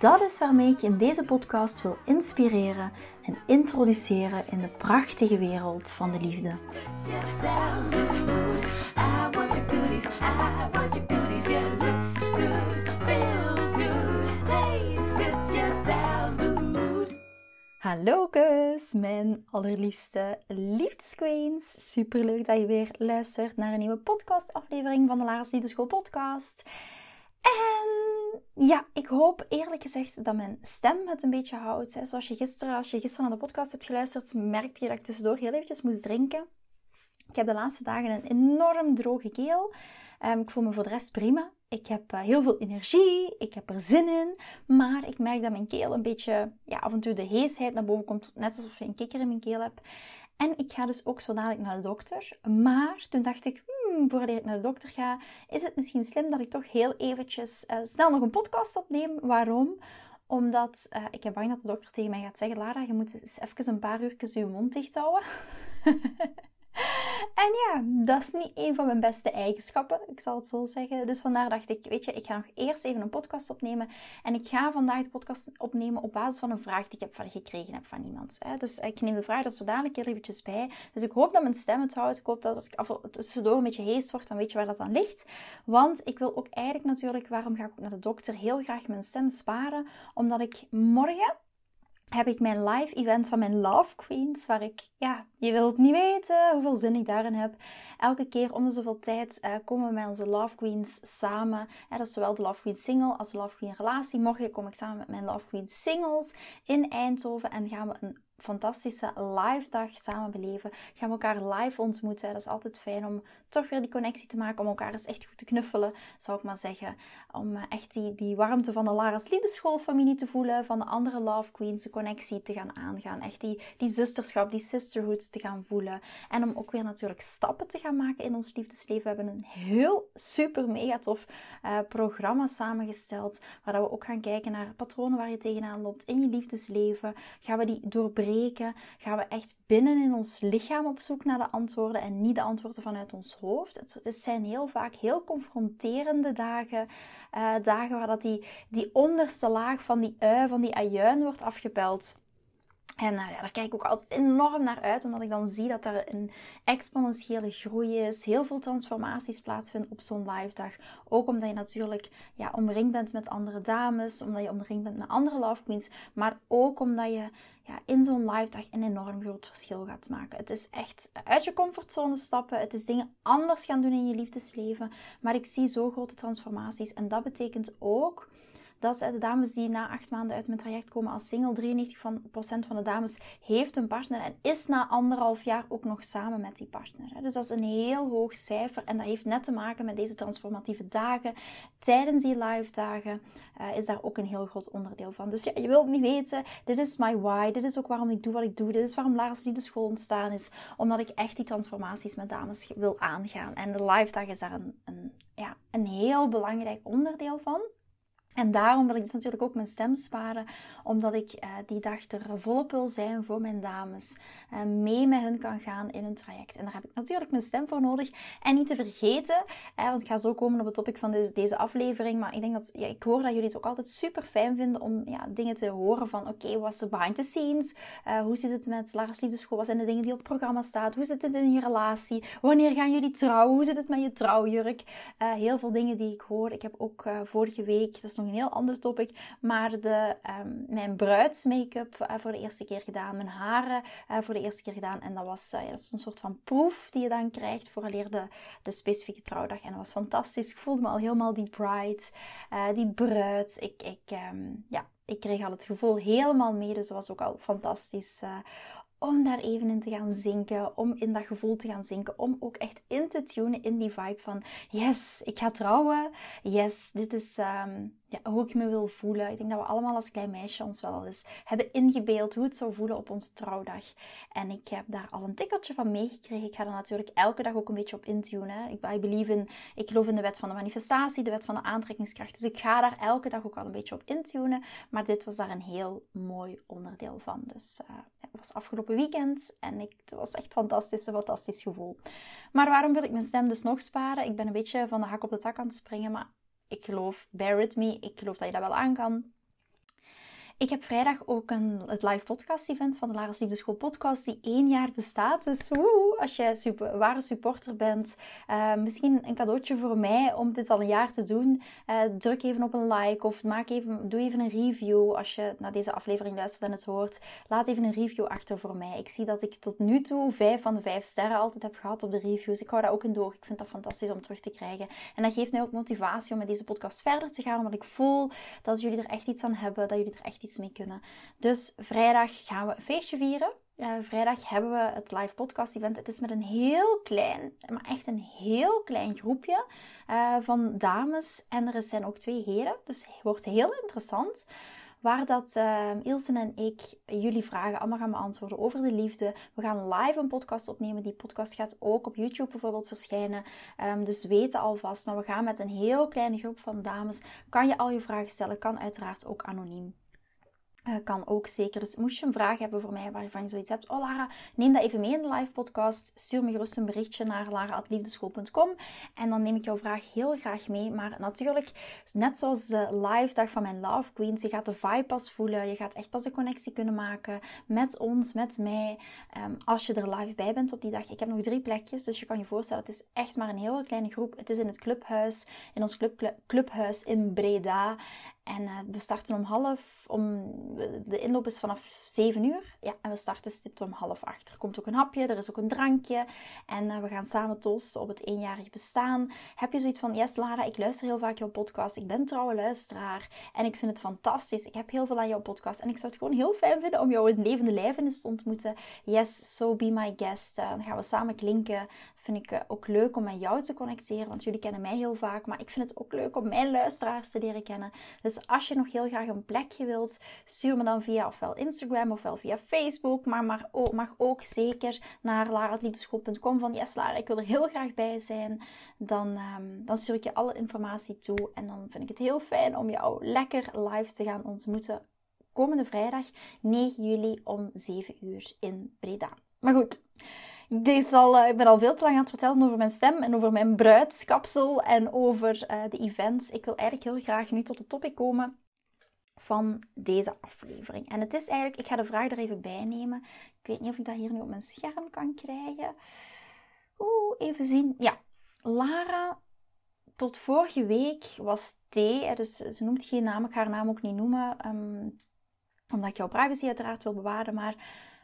Dat is waarmee ik je in deze podcast wil inspireren en introduceren in de prachtige wereld van de liefde. Hallo kus, mijn allerliefste liefdesqueens. Super leuk dat je weer luistert naar een nieuwe podcastaflevering van de Lara's Liefdeschool podcast. En ja, ik hoop eerlijk gezegd dat mijn stem het een beetje houdt. Zoals je gisteren, als je gisteren naar de podcast hebt geluisterd, merkte je dat ik tussendoor heel eventjes moest drinken. Ik heb de laatste dagen een enorm droge keel. Um, ik voel me voor de rest prima. Ik heb uh, heel veel energie, ik heb er zin in, maar ik merk dat mijn keel een beetje, ja, af en toe de heesheid naar boven komt, net alsof je een kikker in mijn keel hebt. En ik ga dus ook zo dadelijk naar de dokter. Maar toen dacht ik, hmm, voordat ik naar de dokter ga, is het misschien slim dat ik toch heel eventjes uh, snel nog een podcast opneem. Waarom? Omdat uh, ik heb bang dat de dokter tegen mij gaat zeggen, Lara, je moet eens even een paar uurtjes je mond dicht houden. En ja, dat is niet een van mijn beste eigenschappen, ik zal het zo zeggen. Dus vandaar dacht ik, weet je, ik ga nog eerst even een podcast opnemen. En ik ga vandaag de podcast opnemen op basis van een vraag die ik heb van, gekregen heb van iemand. Hè. Dus ik neem de vraag er zo dadelijk heel eventjes bij. Dus ik hoop dat mijn stem het houdt. Ik hoop dat als ik af, tussendoor een beetje hees word, dan weet je waar dat aan ligt. Want ik wil ook eigenlijk natuurlijk, waarom ga ik ook naar de dokter, heel graag mijn stem sparen. Omdat ik morgen heb ik mijn live event van mijn Love Queens, waar ik, ja, je wilt niet weten hoeveel zin ik daarin heb. Elke keer om de zoveel tijd uh, komen we met onze Love Queens samen. Dat is zowel de Love Queen single als de Love Queen relatie. Morgen kom ik samen met mijn Love Queen singles in Eindhoven en gaan we een fantastische live dag samen beleven. Gaan we elkaar live ontmoeten. Dat is altijd fijn om toch weer die connectie te maken. Om elkaar eens echt goed te knuffelen, zou ik maar zeggen. Om eh, echt die, die warmte van de Lara's Liefdeschoolfamilie te voelen. Van de andere Love Queens, de connectie te gaan aangaan. Echt die, die zusterschap, die sisterhoods te gaan voelen. En om ook weer natuurlijk stappen te gaan maken in ons liefdesleven. We hebben een heel super mega tof uh, programma samengesteld. Waar we ook gaan kijken naar patronen waar je tegenaan loopt in je liefdesleven. Gaan we die doorbreken gaan we echt binnen in ons lichaam op zoek naar de antwoorden en niet de antwoorden vanuit ons hoofd. Het, zijn heel vaak heel confronterende dagen. Uh, dagen waar dat die, die onderste laag van die ui, van die ajuin wordt afgepeld. En ja, daar kijk ik ook altijd enorm naar uit, omdat ik dan zie dat er een exponentiële groei is. Heel veel transformaties plaatsvinden op zo'n live dag. Ook omdat je natuurlijk ja, omringd bent met andere dames, omdat je omringd bent met andere love queens. Maar ook omdat je ja, in zo'n live dag een enorm groot verschil gaat maken. Het is echt uit je comfortzone stappen. Het is dingen anders gaan doen in je liefdesleven. Maar ik zie zo grote transformaties. En dat betekent ook dat de dames die na acht maanden uit mijn traject komen als single, 93% van de dames heeft een partner en is na anderhalf jaar ook nog samen met die partner. Dus dat is een heel hoog cijfer en dat heeft net te maken met deze transformatieve dagen. Tijdens die live dagen uh, is daar ook een heel groot onderdeel van. Dus ja, je wilt niet weten, dit is my why, dit is ook waarom ik doe wat ik doe, dit is waarom Lara's Liefdeschool ontstaan is, omdat ik echt die transformaties met dames wil aangaan. En de live dag is daar een, een, ja, een heel belangrijk onderdeel van. En daarom wil ik dus natuurlijk ook mijn stem sparen, omdat ik uh, die dag er volop wil zijn voor mijn dames. Uh, mee met hun kan gaan in hun traject. En daar heb ik natuurlijk mijn stem voor nodig. En niet te vergeten, want ik ga zo komen op het topic van deze aflevering. Maar ik denk dat, ja, ik hoor dat jullie het ook altijd super fijn vinden om ja, dingen te horen van, oké, wat is er behind the scenes? Hoe zit het met Lara's Liefdeschool? Wat zijn de dingen die op het programma staan? Hoe zit het in je relatie? Wanneer gaan jullie trouwen? Hoe zit het met je trouwjurk? heel veel dingen die ik hoor. Ik heb ook vorige week, dat is nog heel ander topic. Maar de, um, mijn bruidsmake-up uh, voor de eerste keer gedaan. Mijn haren uh, voor de eerste keer gedaan. En dat was, uh, ja, dat is een soort van proef die je dan krijgt voor de, de specifieke trouwdag. En dat was fantastisch. Ik voelde me al helemaal die bride, die bruid. Ik, ik, um, ja, ik kreeg al het gevoel helemaal mee. Dus dat was ook al fantastisch om daar even in te gaan zinken, om in dat gevoel te gaan zinken, om ook echt in te tunen in die vibe van yes, ik ga trouwen, yes, dit is, um, ja, hoe ik me wil voelen. Ik denk dat we allemaal als klein meisje ons wel eens hebben ingebeeld hoe het zou voelen op onze trouwdag. En ik heb daar al een tikkeltje van meegekregen. Ik ga er natuurlijk elke dag ook een beetje op intunen. Ik, I believe ik geloof in de wet van de manifestatie, de wet van de aantrekkingskracht. Dus ik ga daar elke dag ook al een beetje op intunen. Maar dit was daar een heel mooi onderdeel van. Dus uh, het was afgelopen weekend en ik, het was echt fantastisch, een fantastisch gevoel. Maar waarom wil ik mijn stem dus nog sparen? Ik ben een beetje van de hak op de tak aan het springen, maar ik geloof, bear with me, ik geloof dat je dat wel aan kan. Ik heb vrijdag ook een, het live podcast event van de Lara's Liefdeschool podcast die één jaar bestaat. Dus woe, als je super, ware supporter bent, uh, misschien een cadeautje voor mij om dit al een jaar te doen. Uh, druk even op een like of maak even, doe even een review als je naar deze aflevering luistert en het hoort. Laat even een review achter voor mij. Ik zie dat ik tot nu toe vijf van de vijf sterren altijd heb gehad op de reviews. Ik hou daar ook in door. Ik vind dat fantastisch om terug te krijgen. En dat geeft mij ook motivatie om met deze podcast verder te gaan, omdat ik voel dat jullie er echt iets aan hebben, dat jullie er echt iets mee kunnen. Dus vrijdag gaan we een feestje vieren. Uh, vrijdag hebben we het live podcast event. Het is met een heel klein, maar echt een heel klein groepje uh, van dames. En er zijn ook twee heren. Dus het wordt heel interessant. Waar dat uh, Ilse en ik jullie vragen allemaal gaan beantwoorden over de liefde. We gaan live een podcast opnemen. Die podcast gaat ook op YouTube bijvoorbeeld verschijnen. Um, dus weten alvast. Maar we gaan met een heel kleine groep van dames. Kan je al je vragen stellen? Kan uiteraard ook anoniem. Uh, kan ook zeker. Dus moest je een vraag hebben voor mij waarvan je zoiets hebt. Oh Lara, neem dat even mee in de live podcast. Stuur me gerust een berichtje naar lara.liefdeschool.com. En dan neem ik jouw vraag heel graag mee. Maar natuurlijk, net zoals de live dag van mijn Love Queens. Je gaat de vibe pas voelen. Je gaat echt pas een connectie kunnen maken met ons, met mij. Um, als je er live bij bent op die dag. Ik heb nog drie plekjes. Dus je kan je voorstellen, het is echt maar een heel kleine groep. Het is in het clubhuis. In ons club, clubhuis in Breda. En uh, we starten om half, om, de inloop is vanaf 7 uur. Ja, en we starten stipt om half 8. Er komt ook een hapje, er is ook een drankje. En uh, we gaan samen toosten op het eenjarig bestaan. Heb je zoiets van, yes Lara, ik luister heel vaak jouw podcast. Ik ben trouwe luisteraar. En ik vind het fantastisch. Ik heb heel veel aan jouw podcast. En ik zou het gewoon heel fijn vinden om jou in levende lijven eens te ontmoeten. Yes, so be my guest. Uh, dan gaan we samen klinken. Vind ik ook leuk om met jou te connecteren. Want jullie kennen mij heel vaak. Maar ik vind het ook leuk om mijn luisteraars te leren kennen. Dus als je nog heel graag een plekje wilt, stuur me dan via ofwel Instagram ofwel via Facebook. Maar, mag ook zeker naar laraatliefdeschool.com van yes Lara, ik wil er heel graag bij zijn. Dan, um, dan stuur ik je alle informatie toe. En dan vind ik het heel fijn om jou lekker live te gaan ontmoeten. Komende vrijdag 9 juli om 7 uur in Breda. Maar goed. Deze al, uh, ik ben al veel te lang aan het vertellen over mijn stem en over mijn bruidskapsel en over uh, de events. Ik wil eigenlijk heel graag nu tot de topic komen van deze aflevering. En het is eigenlijk, ik ga de vraag er even bij nemen. Ik weet niet of ik dat hier nu op mijn scherm kan krijgen. Oeh, even zien. Ja, Lara, tot vorige week was T, dus ze noemt geen naam, ik ga haar naam ook niet noemen, um, omdat ik jouw privacy uiteraard wil bewaren, maar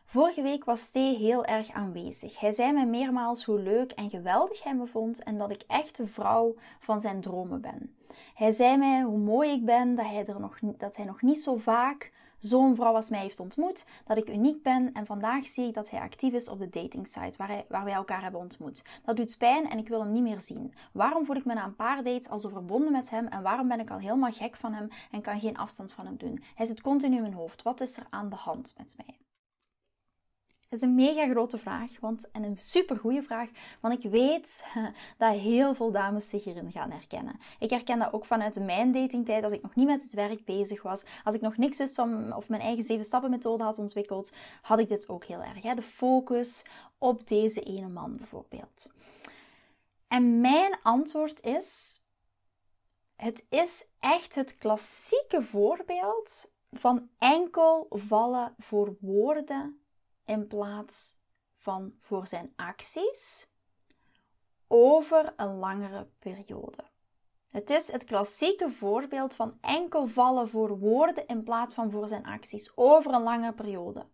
Vorige week was T heel erg aanwezig. Hij zei mij meermaals hoe leuk en geweldig hij me vond en dat ik echt de vrouw van zijn dromen ben. Hij zei mij hoe mooi ik ben, dat hij, er nog, dat hij nog niet zo vaak zo'n vrouw als mij heeft ontmoet, dat ik uniek ben en vandaag zie ik dat hij actief is op de datingsite waar, waar wij elkaar hebben ontmoet. Dat doet pijn en ik wil hem niet meer zien. Waarom voel ik me na een paar dates al zo verbonden met hem en waarom ben ik al helemaal gek van hem en kan geen afstand van hem doen? Hij zit continu in mijn hoofd. Wat is er aan de hand met mij? Is een mega grote vraag, want, en een super goede vraag, want ik weet dat heel veel dames zich hierin gaan herkennen. Ik herken dat ook vanuit mijn datingtijd, als ik nog niet met het werk bezig was, als ik nog niks wist van of mijn eigen zeven stappen methode had ontwikkeld, had ik dit ook heel erg. Hè? De focus op deze ene man bijvoorbeeld. En mijn antwoord is, het is echt het klassieke voorbeeld van enkel vallen voor woorden in plaats van voor zijn acties over een langere periode. Het is het klassieke voorbeeld van enkel vallen voor woorden in plaats van voor zijn acties over een lange periode.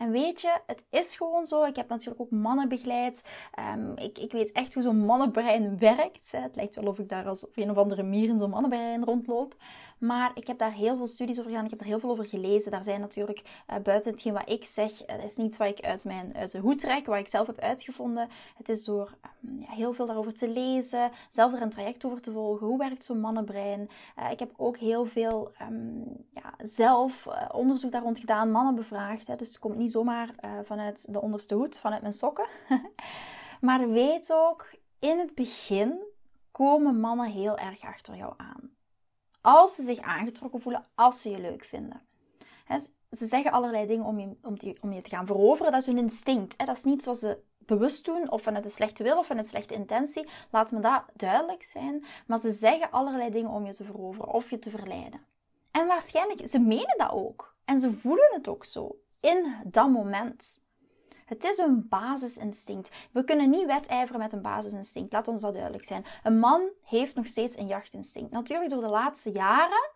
En weet je, het is gewoon zo. Ik heb natuurlijk ook mannen begeleid. Ehm, ik, ik weet echt hoe zo'n mannenbrein werkt. Het lijkt wel of ik daar als een of andere mier in zo'n mannenbrein rondloop. Maar ik heb daar heel veel studies over gedaan. Ik heb er heel veel over gelezen. Daar zijn natuurlijk uh, buiten hetgeen wat ik zeg, het is niet wat ik uit mijn uit hoed trek, wat ik zelf heb uitgevonden. Het is door um, ja, heel veel daarover te lezen, zelf er een traject over te volgen. Hoe werkt zo'n mannenbrein? Uh, ik heb ook heel veel um, ja, zelf onderzoek daar rond gedaan, mannen bevraagd. Hè. Dus het komt niet zomaar vanuit de onderste hoed, vanuit mijn sokken. maar weet ook, in het begin komen mannen heel erg achter jou aan. Als ze zich aangetrokken voelen, als ze je leuk vinden. ze zeggen allerlei dingen om je, om, te, om je te gaan veroveren. Dat is hun instinct. Dat is niet zoals ze bewust doen of vanuit een slechte wil of vanuit slechte intentie. Laat me dat duidelijk zijn. Maar ze zeggen allerlei dingen om je te veroveren of je te verleiden. En waarschijnlijk, ze menen dat ook. En ze voelen het ook zo. In dat moment. Het is een basisinstinct. We kunnen niet wedijveren met een basisinstinct. Laat ons dat duidelijk zijn. Een man heeft nog steeds een jachtinstinct. Natuurlijk door de laatste jaren,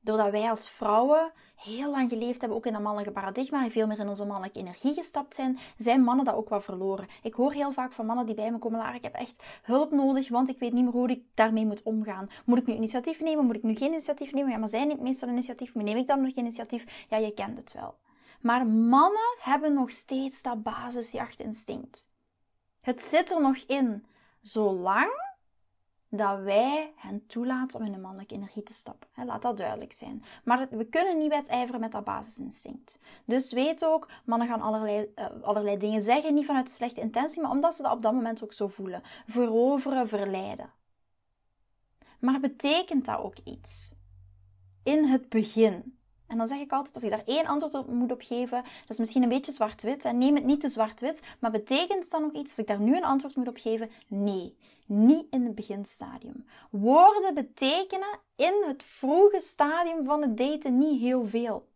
doordat wij als vrouwen heel lang geleefd hebben, ook in dat mannelijke paradigma en veel meer in onze mannelijke energie gestapt zijn, zijn mannen dat ook wel verloren. Ik hoor heel vaak van mannen die bij me komen, ik heb echt hulp nodig, want ik weet niet meer hoe ik daarmee moet omgaan. Moet ik nu initiatief nemen? Moet ik nu geen initiatief nemen? Ja, maar zij neemt meestal initiatief. Neem ik dan nog geen initiatief? Ja, je kent het wel. Maar mannen hebben nog steeds dat basisjachtinstinct. Het zit er nog in, zolang dat wij hen toelaten om in de mannelijke energie te stappen. Laat dat duidelijk zijn. Maar we kunnen niet wedijveren met dat basisinstinct. Dus weet ook, mannen gaan allerlei, uh, allerlei dingen zeggen, niet vanuit een slechte intentie, maar omdat ze dat op dat moment ook zo voelen. Veroveren, verleiden. Maar betekent dat ook iets? In het begin. En dan zeg ik altijd, als je daar één antwoord op moet op geven, dat is misschien een beetje zwart-wit. Neem het niet te zwart-wit, maar betekent het dan ook iets als ik daar nu een antwoord moet op geven? Nee, niet in het beginstadium. Woorden betekenen in het vroege stadium van het daten niet heel veel.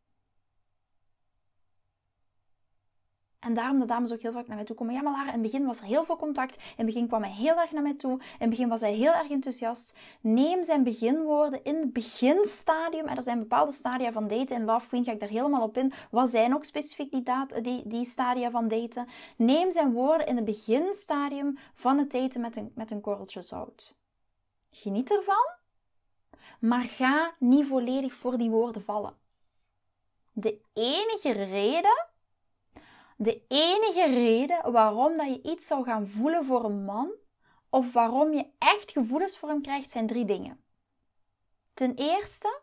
En daarom de dames ook heel vaak naar mij toe komen. Ja, maar Lara, in het begin was er heel veel contact. In het begin kwam hij heel erg naar mij toe. In het begin was hij heel erg enthousiast. Neem zijn beginwoorden in het beginstadium. En er zijn bepaalde stadia van daten. In Love Queen ga ik daar helemaal op in. Wat zijn ook specifiek die, die, die stadia van daten? Neem zijn woorden in het beginstadium van het daten met een, met een korreltje zout. Geniet ervan. Maar ga niet volledig voor die woorden vallen. De enige reden de enige reden waarom dat je iets zou gaan voelen voor een man, of waarom je echt gevoelens voor hem krijgt, zijn drie dingen. Ten eerste,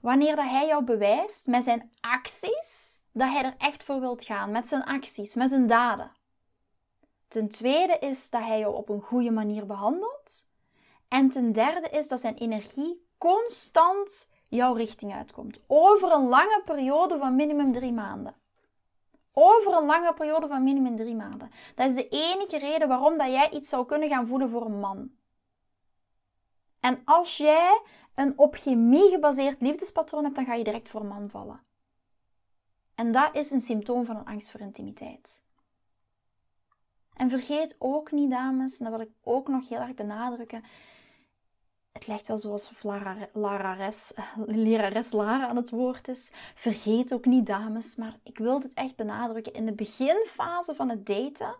wanneer dat hij jou bewijst met zijn acties dat hij er echt voor wilt gaan, met zijn acties, met zijn daden. Ten tweede is dat hij jou op een goede manier behandelt. En ten derde is dat zijn energie constant jouw richting uitkomt. Over een lange periode van minimum drie maanden. Over een lange periode van minimum drie maanden. Dat is de enige reden waarom dat jij iets zou kunnen gaan voelen voor een man. En als jij een op chemie gebaseerd liefdespatroon hebt, dan ga je direct voor een man vallen. En dat is een symptoom van een angst voor intimiteit. En vergeet ook niet, dames, en dat wil ik ook nog heel erg benadrukken, het lijkt wel zoals Lara, Lara Res, lerares Lara aan het woord is. Vergeet ook niet, dames, maar ik wil dit echt benadrukken. In de beginfase van het daten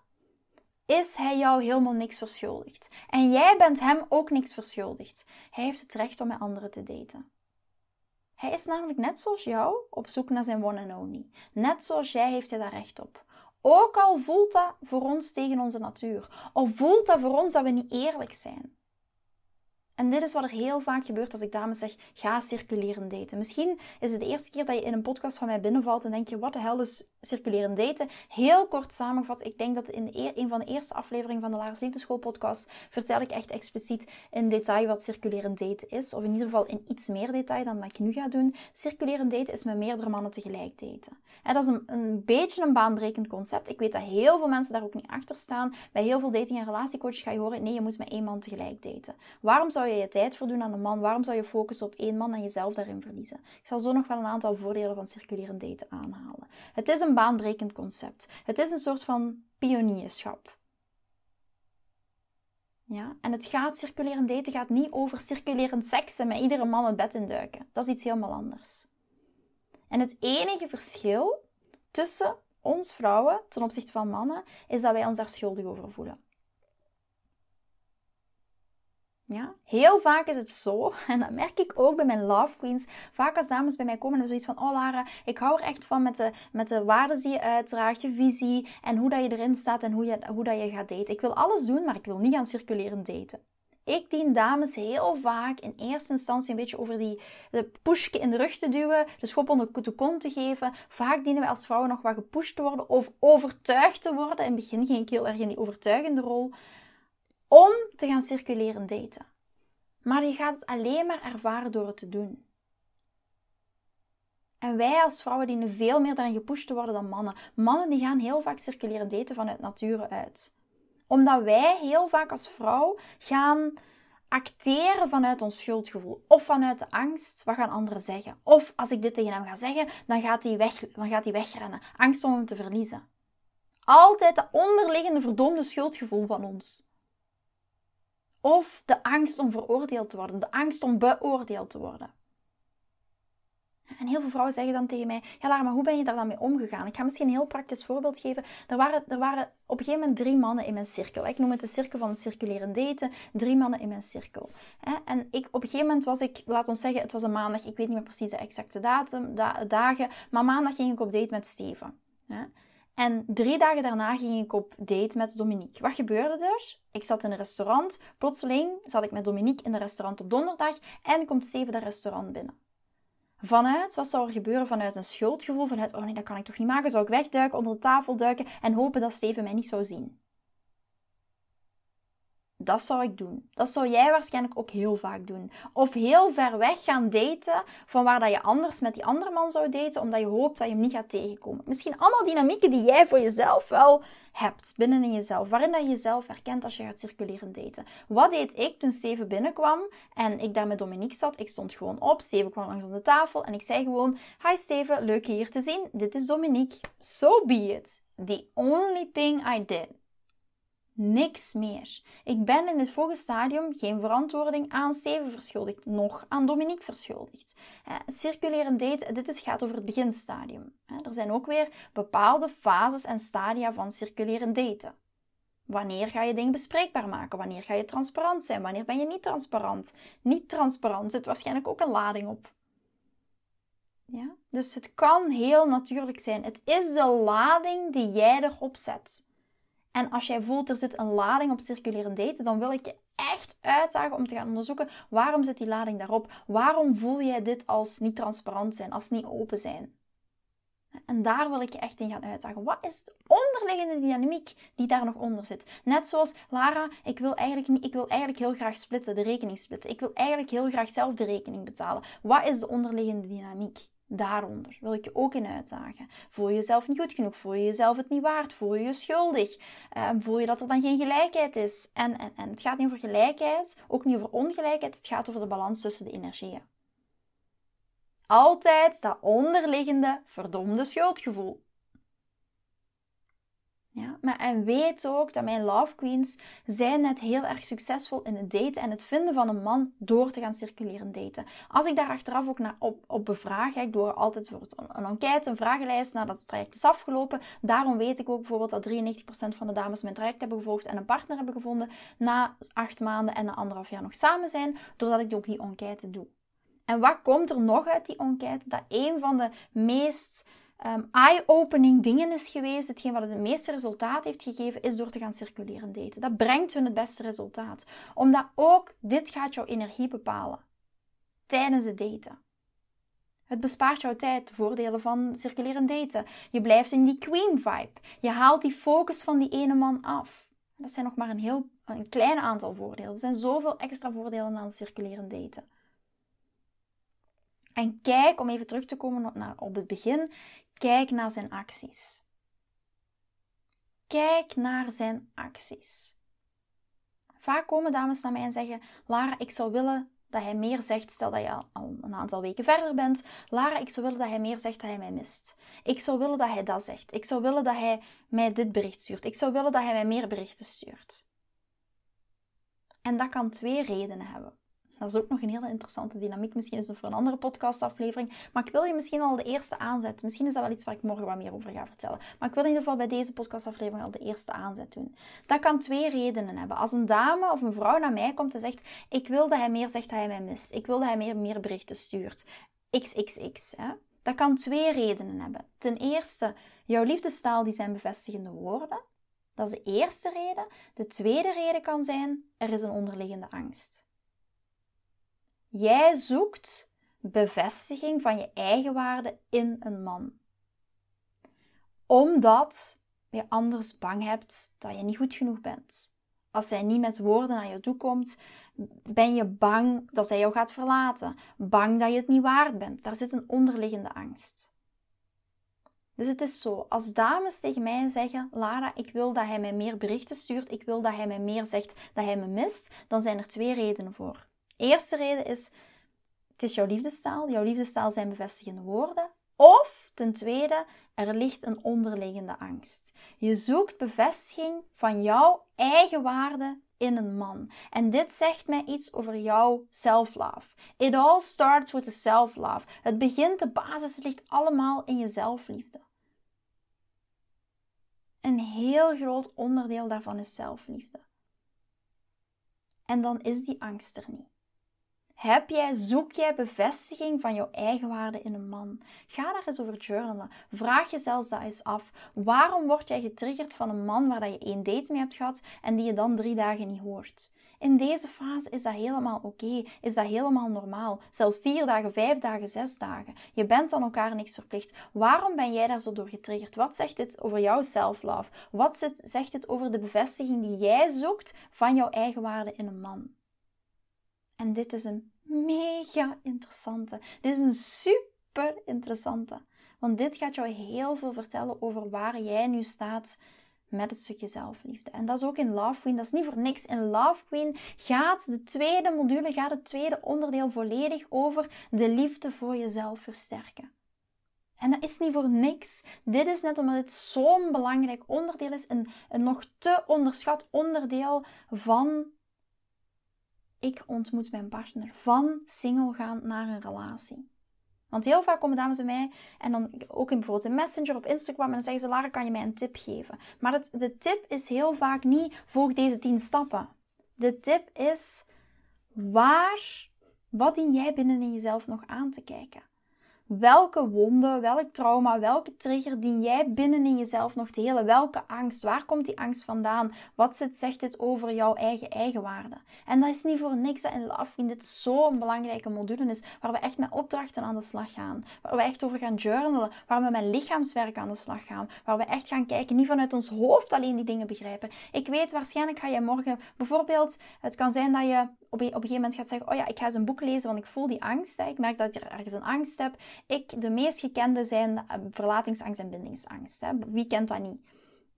is hij jou helemaal niks verschuldigd. En jij bent hem ook niks verschuldigd. Hij heeft het recht om met anderen te daten. Hij is namelijk net zoals jou op zoek naar zijn one and only. Net zoals jij heeft hij daar recht op. Ook al voelt dat voor ons tegen onze natuur. Of voelt dat voor ons dat we niet eerlijk zijn. En dit is wat er heel vaak gebeurt als ik dames zeg: ga circuleren daten. Misschien is het de eerste keer dat je in een podcast van mij binnenvalt en denk je: wat de hel is circuleren daten? Heel kort samengevat, ik denk dat in een van de eerste afleveringen van de Lars Liefdeschool podcast vertel ik echt expliciet in detail wat circuleren daten is. Of in ieder geval in iets meer detail dan wat ik nu ga doen. Circuleren daten is met meerdere mannen tegelijk daten. En dat is een, een beetje een baanbrekend concept. Ik weet dat heel veel mensen daar ook niet achter staan. Bij heel veel dating- en relatiecoaches ga je horen: nee, je moet met één man tegelijk daten. Waarom zou je je tijd verdoen aan een man? Waarom zou je focussen op één man en jezelf daarin verliezen? Ik zal zo nog wel een aantal voordelen van circuleren daten aanhalen. Het is een baanbrekend concept. Het is een soort van pionierschap. Ja, en het gaat circulerend daten gaat niet over circulerend seks en met iedere man het bed induiken. Dat is iets helemaal anders. En het enige verschil tussen ons vrouwen ten opzichte van mannen, is dat wij ons daar schuldig over voelen. Ja? Heel vaak is het zo, en dat merk ik ook bij mijn love queens. Vaak als dames bij mij komen en zoiets van: Oh Lara, ik hou er echt van met de, met de waarden die je uitdraagt, je visie en hoe dat je erin staat en hoe, je, hoe dat je gaat daten. Ik wil alles doen, maar ik wil niet gaan circuleren daten. Ik dien dames heel vaak in eerste instantie een beetje over die de pushje in de rug te duwen, de schop onder de kont te geven. Vaak dienen wij als vrouwen nog wat gepusht te worden of overtuigd te worden. In het begin ging ik heel erg in die overtuigende rol om te gaan circuleren daten. Maar je gaat het alleen maar ervaren door het te doen. En wij als vrouwen dienen veel meer daarin gepusht te worden dan mannen. Mannen die gaan heel vaak circuleren daten vanuit nature uit. Omdat wij heel vaak als vrouw gaan acteren vanuit ons schuldgevoel. Of vanuit de angst, wat gaan anderen zeggen? Of als ik dit tegen hem ga zeggen, dan gaat hij, weg, dan gaat hij wegrennen. Angst om hem te verliezen. Altijd dat onderliggende verdomde schuldgevoel van ons. Of de angst om veroordeeld te worden, de angst om beoordeeld te worden. En heel veel vrouwen zeggen dan tegen mij: Ja, maar hoe ben je daar dan mee omgegaan? Ik ga misschien een heel praktisch voorbeeld geven. Er waren, er waren op een gegeven moment drie mannen in mijn cirkel. Ik noem het de cirkel van het circuleren daten. Drie mannen in mijn cirkel. En ik, op een gegeven moment was ik, laat ons zeggen, het was een maandag. Ik weet niet meer precies de exacte datum, dagen. Maar maandag ging ik op date met Steven. En drie dagen daarna ging ik op date met Dominique. Wat gebeurde er? Ik zat in een restaurant. Plotseling zat ik met Dominique in het restaurant op donderdag en komt Steven dat restaurant binnen. Vanuit, wat zou er gebeuren? Vanuit een schuldgevoel, vanuit, oh nee, dat kan ik toch niet maken? Zou ik wegduiken, onder de tafel duiken en hopen dat Steven mij niet zou zien? Dat zou ik doen. Dat zou jij waarschijnlijk ook heel vaak doen. Of heel ver weg gaan daten van waar dat je anders met die andere man zou daten, omdat je hoopt dat je hem niet gaat tegenkomen. Misschien allemaal dynamieken die jij voor jezelf wel hebt binnen in jezelf, waarin dat je jezelf herkent als je gaat circuleren daten. Wat deed ik toen Steven binnenkwam en ik daar met Dominique zat? Ik stond gewoon op, Steven kwam langs aan de tafel en ik zei gewoon: Hi Steven, leuk je hier te zien. Dit is Dominique. So be it. The only thing I did Niks meer. Ik ben in dit volgende stadium geen verantwoording aan Steven verschuldigd, nog aan Dominique verschuldigd. Het circuleren date, dit is, gaat over het beginstadium. Er zijn ook weer bepaalde fases en stadia van circuleren daten. Wanneer ga je dingen bespreekbaar maken? Wanneer ga je transparant zijn? Wanneer ben je niet transparant? Niet transparant zit waarschijnlijk ook een lading op. Ja? Dus het kan heel natuurlijk zijn. Het is de lading die jij erop zet. En als jij voelt er zit een lading op circuleren daten, dan wil ik je echt uitdagen om te gaan onderzoeken waarom zit die lading daarop? Waarom voel jij dit als niet transparant zijn, als niet open zijn? En daar wil ik je echt in gaan uitdagen. Wat is de onderliggende dynamiek die daar nog onder zit? Net zoals Lara, ik wil eigenlijk, niet, ik wil eigenlijk heel graag splitten, de rekening splitten. Ik wil eigenlijk heel graag zelf de rekening betalen. Wat is de onderliggende dynamiek? Daaronder wil ik je ook in uitdagen. Voel je jezelf niet goed genoeg? Voel je jezelf het niet waard? Voel je je schuldig? Um, voel je dat er dan geen gelijkheid is? En, en, en het gaat niet over gelijkheid, ook niet over ongelijkheid. Het gaat over de balans tussen de energieën. Altijd dat onderliggende verdomde schuldgevoel. Maar en weet ook dat mijn love queens zijn net heel erg succesvol in het daten en het vinden van een man door te gaan circuleren daten. Als ik daar achteraf ook naar op, op bevraag, ik doe altijd een, een enquête, een vragenlijst nadat het traject is afgelopen. Daarom weet ik ook bijvoorbeeld dat 93% van de dames mijn traject hebben gevolgd en een partner hebben gevonden na acht maanden en na anderhalf jaar nog samen zijn, doordat ik ook die enquête doe. En wat komt er nog uit die enquête? Dat een van de meest um, eye-opening dingen is geweest, hetgeen wat het, het meeste resultaat heeft gegeven, is door te gaan circuleren daten. Dat brengt hun het beste resultaat. Omdat ook dit gaat jouw energie bepalen. Tijdens het daten. Het bespaart jouw tijd, de voordelen van circuleren daten. Je blijft in die queen vibe. Je haalt die focus van die ene man af. Dat zijn nog maar een heel een klein aantal voordelen. Er zijn zoveel extra voordelen aan circuleren daten. En kijk, om even terug te komen naar, op het begin, Kijk naar zijn acties. Kijk naar zijn acties. Vaak komen dames naar mij en zeggen: Lara, ik zou willen dat hij meer zegt, stel dat je al een aantal weken verder bent. Lara, ik zou willen dat hij meer zegt dat hij mij mist. Ik zou willen dat hij dat zegt. Ik zou willen dat hij mij dit bericht stuurt. Ik zou willen dat hij mij meer berichten stuurt. En dat kan twee redenen hebben. Dat is ook nog een hele interessante dynamiek. Misschien is het voor een andere podcastaflevering. Maar ik wil je misschien al de eerste aanzet. Misschien is dat wel iets waar ik morgen wat meer over ga vertellen. Maar ik wil in ieder geval bij deze podcastaflevering al de eerste aanzet doen. Dat kan twee redenen hebben. Als een dame of een vrouw naar mij komt en zegt: Ik wil dat hij meer zegt dat hij mij mist. Ik wil dat hij meer, meer berichten stuurt. XXX. Hè? Dat kan twee redenen hebben. Ten eerste, jouw liefdestaal die zijn bevestigende woorden. Dat is de eerste reden. De tweede reden kan zijn, er is een onderliggende angst. Jij zoekt bevestiging van je eigen waarde in een man. Omdat je anders bang hebt dat je niet goed genoeg bent. Als hij niet met woorden naar je toe komt, ben je bang dat hij jou gaat verlaten. Bang dat je het niet waard bent. Daar zit een onderliggende angst. Dus het is zo, als dames tegen mij zeggen: Lara, ik wil dat hij mij meer berichten stuurt, ik wil dat hij mij meer zegt dat hij me mist, dan zijn er twee redenen voor. Eerste reden is: het is jouw liefdestaal, jouw liefdestaal zijn bevestigende woorden. Of ten tweede, er ligt een onderliggende angst. Je zoekt bevestiging van jouw eigen waarde in een man. En dit zegt mij iets over jouw self-love. It all starts with the self-love. Het begint, de basis ligt allemaal in je zelfliefde. Een heel groot onderdeel daarvan is zelfliefde. En dan is die angst er niet. Heb jij, zoek jij bevestiging van jouw eigen waarde in een man? Ga daar eens over journalen. Vraag jezelf dat eens af. Waarom word jij getriggerd van een man waar je één date mee hebt gehad en die je dan drie dagen niet hoort? In deze fase is dat helemaal oké, is dat helemaal normaal. Zelfs vier dagen, vijf dagen, zes dagen. Je bent aan elkaar niks verplicht. Waarom ben jij daar zo door getriggerd? Wat zegt dit over jouw self-love? Wat zegt het over de bevestiging die jij zoekt van jouw eigen waarde in een man? En dit is een mega interessante. Dit is een super interessante. Want dit gaat jou heel veel vertellen over waar jij nu staat met het stukje zelfliefde. En dat is ook in Love Queen. Dat is niet voor niks. In Love Queen gaat de tweede module, gaat het tweede onderdeel volledig over de liefde voor jezelf versterken. En dat is niet voor niks. Dit is net omdat het zo'n belangrijk onderdeel is, een, een nog te onderschat onderdeel van ik ontmoet mijn partner. Van single gaan naar een relatie. Want heel vaak komen dames bij mij en dan ook in bijvoorbeeld een messenger op Instagram en dan zeggen ze: Lara, kan je mij een tip geven? Maar het, de tip is heel vaak niet: volg deze 10 stappen. De tip is: waar, wat dien jij binnen in jezelf nog aan te kijken? Welke wonde, welk trauma, welke trigger dien jij binnen in jezelf nog te helen? Welke angst? Waar komt die angst vandaan? Wat zegt dit over jouw eigen eigenwaarde? En dat is niet voor niks dat in Love dit zo'n belangrijke module is, waar we echt met opdrachten aan de slag gaan. Waar we echt over gaan journalen, waar we met lichaamswerk aan de slag gaan. Waar we echt gaan kijken, niet vanuit ons hoofd alleen die dingen begrijpen. Ik weet, waarschijnlijk ga je morgen bijvoorbeeld, het kan zijn dat je op een, gegeven moment gaat zeggen: Oh ja, ik ga eens een boek lezen, want ik voel die angst. Ik merk dat ik ergens een angst heb. Ik, de meest gekende zijn eh, verlatingsangst en bindingsangst. Hè. Wie kent dat niet?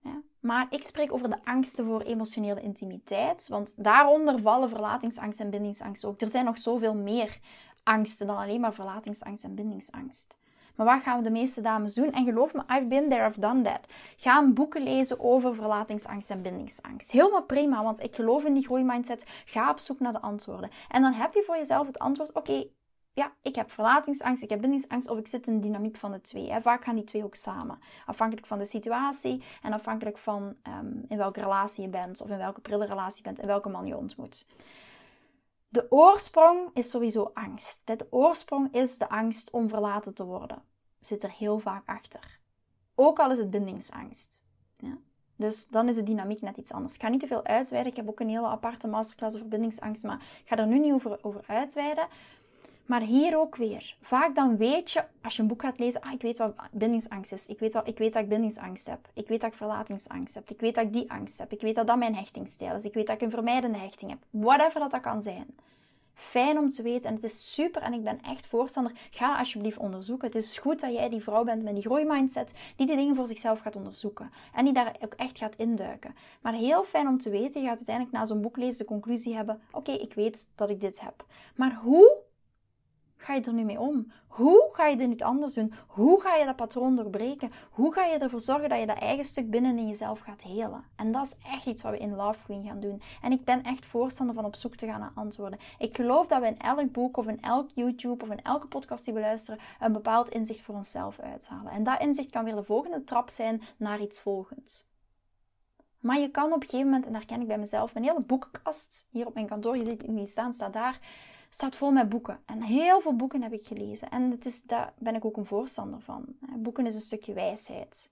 Ja. Maar ik spreek over de angsten voor emotionele intimiteit, want daaronder vallen verlatingsangst en bindingsangst ook. Er zijn nog zoveel meer angsten dan alleen maar verlatingsangst en bindingsangst. Maar wat gaan we de meeste dames doen? En geloof me, I've been there, I've done that. Ga boeken lezen over verlatingsangst en bindingsangst. Helemaal prima, want ik geloof in die groeimindset. Ga op zoek naar de antwoorden. En dan heb je voor jezelf het antwoord, oké, ja, ik heb verlatingsangst, ik heb bindingsangst of ik zit in de dynamiek van de twee. Hè. Vaak gaan die twee ook samen. Afhankelijk van de situatie en afhankelijk van ehm, in welke relatie je bent of in welke prille relatie je bent en welke man je ontmoet. De oorsprong is sowieso angst. De oorsprong is de angst om verlaten te worden. Zit er heel vaak achter. Ook al is het bindingsangst. Ja? Dus dan is de dynamiek net iets anders. Ik ga niet te veel uitweiden. Ik heb ook een hele aparte masterclass over bindingsangst, maar ik ga er nu niet over, over uitweiden. Maar hier ook weer. Vaak dan weet je, als je een boek gaat lezen, ah, ik weet wat bindingsangst is. Ik weet, wat, ik weet dat ik bindingsangst heb. Ik weet dat ik verlatingsangst heb. Ik weet dat ik die angst heb. Ik weet dat dat mijn hechtingsstijl is. Ik weet dat ik een vermijdende hechting heb. Whatever dat, dat kan zijn. Fijn om te weten en het is super en ik ben echt voorstander. Ga alsjeblieft onderzoeken. Het is goed dat jij die vrouw bent met die groeimindset die die dingen voor zichzelf gaat onderzoeken en die daar ook echt gaat induiken. Maar heel fijn om te weten, je gaat uiteindelijk na zo'n boek lezen de conclusie hebben: oké, ik weet dat ik dit heb. Maar hoe ga je er nu mee om? Hoe ga je dit nu anders doen? Hoe ga je dat patroon doorbreken? Hoe ga je ervoor zorgen dat je dat eigen stuk binnen in jezelf gaat helen? En dat is echt iets wat we in Love Queen gaan doen. En ik ben echt voorstander van op zoek te gaan naar antwoorden. Ik geloof dat we in elk boek of in elk YouTube of in elke podcast die we luisteren een bepaald inzicht voor onszelf uithalen. En dat inzicht kan weer de volgende trap zijn naar iets volgends. Maar je kan op een gegeven moment, en daar ken ik bij mezelf, mijn hele boekenkast hier op mijn kantoor, je ziet het niet staan, staat daar staat vol met boeken. En heel veel boeken heb ik gelezen. En het is, daar ben ik ook een voorstander van. Boeken is een stukje wijsheid.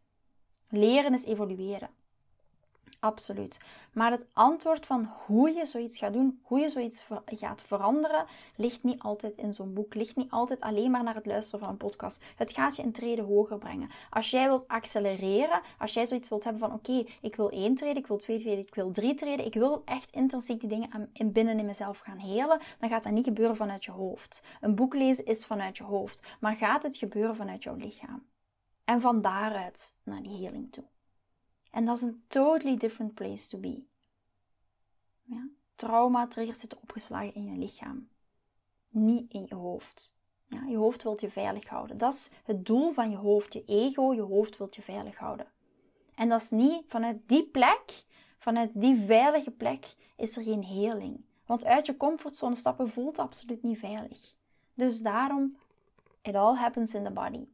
Leren is evolueren. Absoluut. Maar het antwoord van hoe je zoiets gaat doen, hoe je zoiets gaat veranderen, ligt niet altijd in zo'n boek. Ligt niet altijd alleen maar naar het luisteren van een podcast. Het gaat je een trede hoger brengen. Als jij wilt accelereren, als jij zoiets wilt hebben van oké, ik wil één treden, ik wil twee treden, ik wil drie treden, ik wil echt intrinsiek die dingen aan, binnen in mezelf gaan helen, dan gaat dat niet gebeuren vanuit je hoofd. Een boek lezen is vanuit je hoofd, maar gaat het gebeuren vanuit jouw lichaam. En van daaruit naar die heling toe. En dat is een totally different place to be. Ja? Trauma triggers zitten opgeslagen in je lichaam, niet in je hoofd. Ja, je hoofd wilt je veilig houden. Dat is het doel van je hoofd. Je ego, je hoofd wilt je veilig houden. En dat is niet vanuit die plek, vanuit die veilige plek, is er geen heling. Want uit je comfortzone stappen voelt absoluut niet veilig. Dus daarom, it all happens in the body.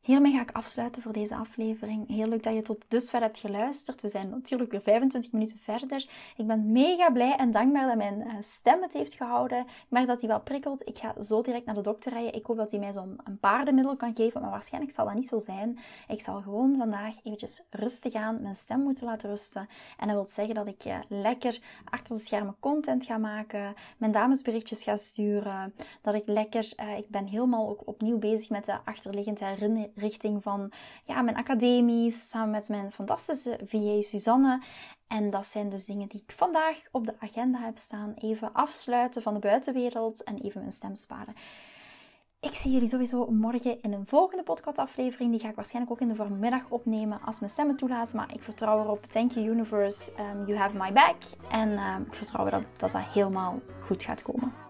Hiermee ga ik afsluiten voor deze aflevering. Heel leuk dat je tot dusver hebt geluisterd. We zijn natuurlijk weer 25 minuten verder. Ik ben mega blij en dankbaar dat mijn eh, stem het heeft gehouden. Ik merk dat hij wel prikkelt. Ik ga zo direct naar de dokter rijden. Ik hoop dat hij mij zo'n paardenmiddel kan geven, maar waarschijnlijk zal dat niet zo zijn. Ik zal gewoon vandaag eventjes rustig aan mijn stem moeten laten rusten. En dat wil zeggen dat ik uh, lekker achter de schermen content ga maken, mijn damesberichtjes ga sturen, dat ik lekker, uh, ik ben helemaal ook opnieuw bezig met de achterliggende herinnering richting van ja, mijn academie, samen met mijn fantastische VA Suzanne. En dat zijn dus dingen die ik vandaag op de agenda heb staan. Even afsluiten van de buitenwereld en even mijn stem sparen. Ik zie jullie sowieso morgen in een volgende podcastaflevering. Die ga ik waarschijnlijk ook in de voormiddag opnemen als mijn stemmen toelaat. Maar ik vertrouw erop. Thank you universe. Um, you have my back. En um, ik vertrouw erop dat dat helemaal goed gaat komen.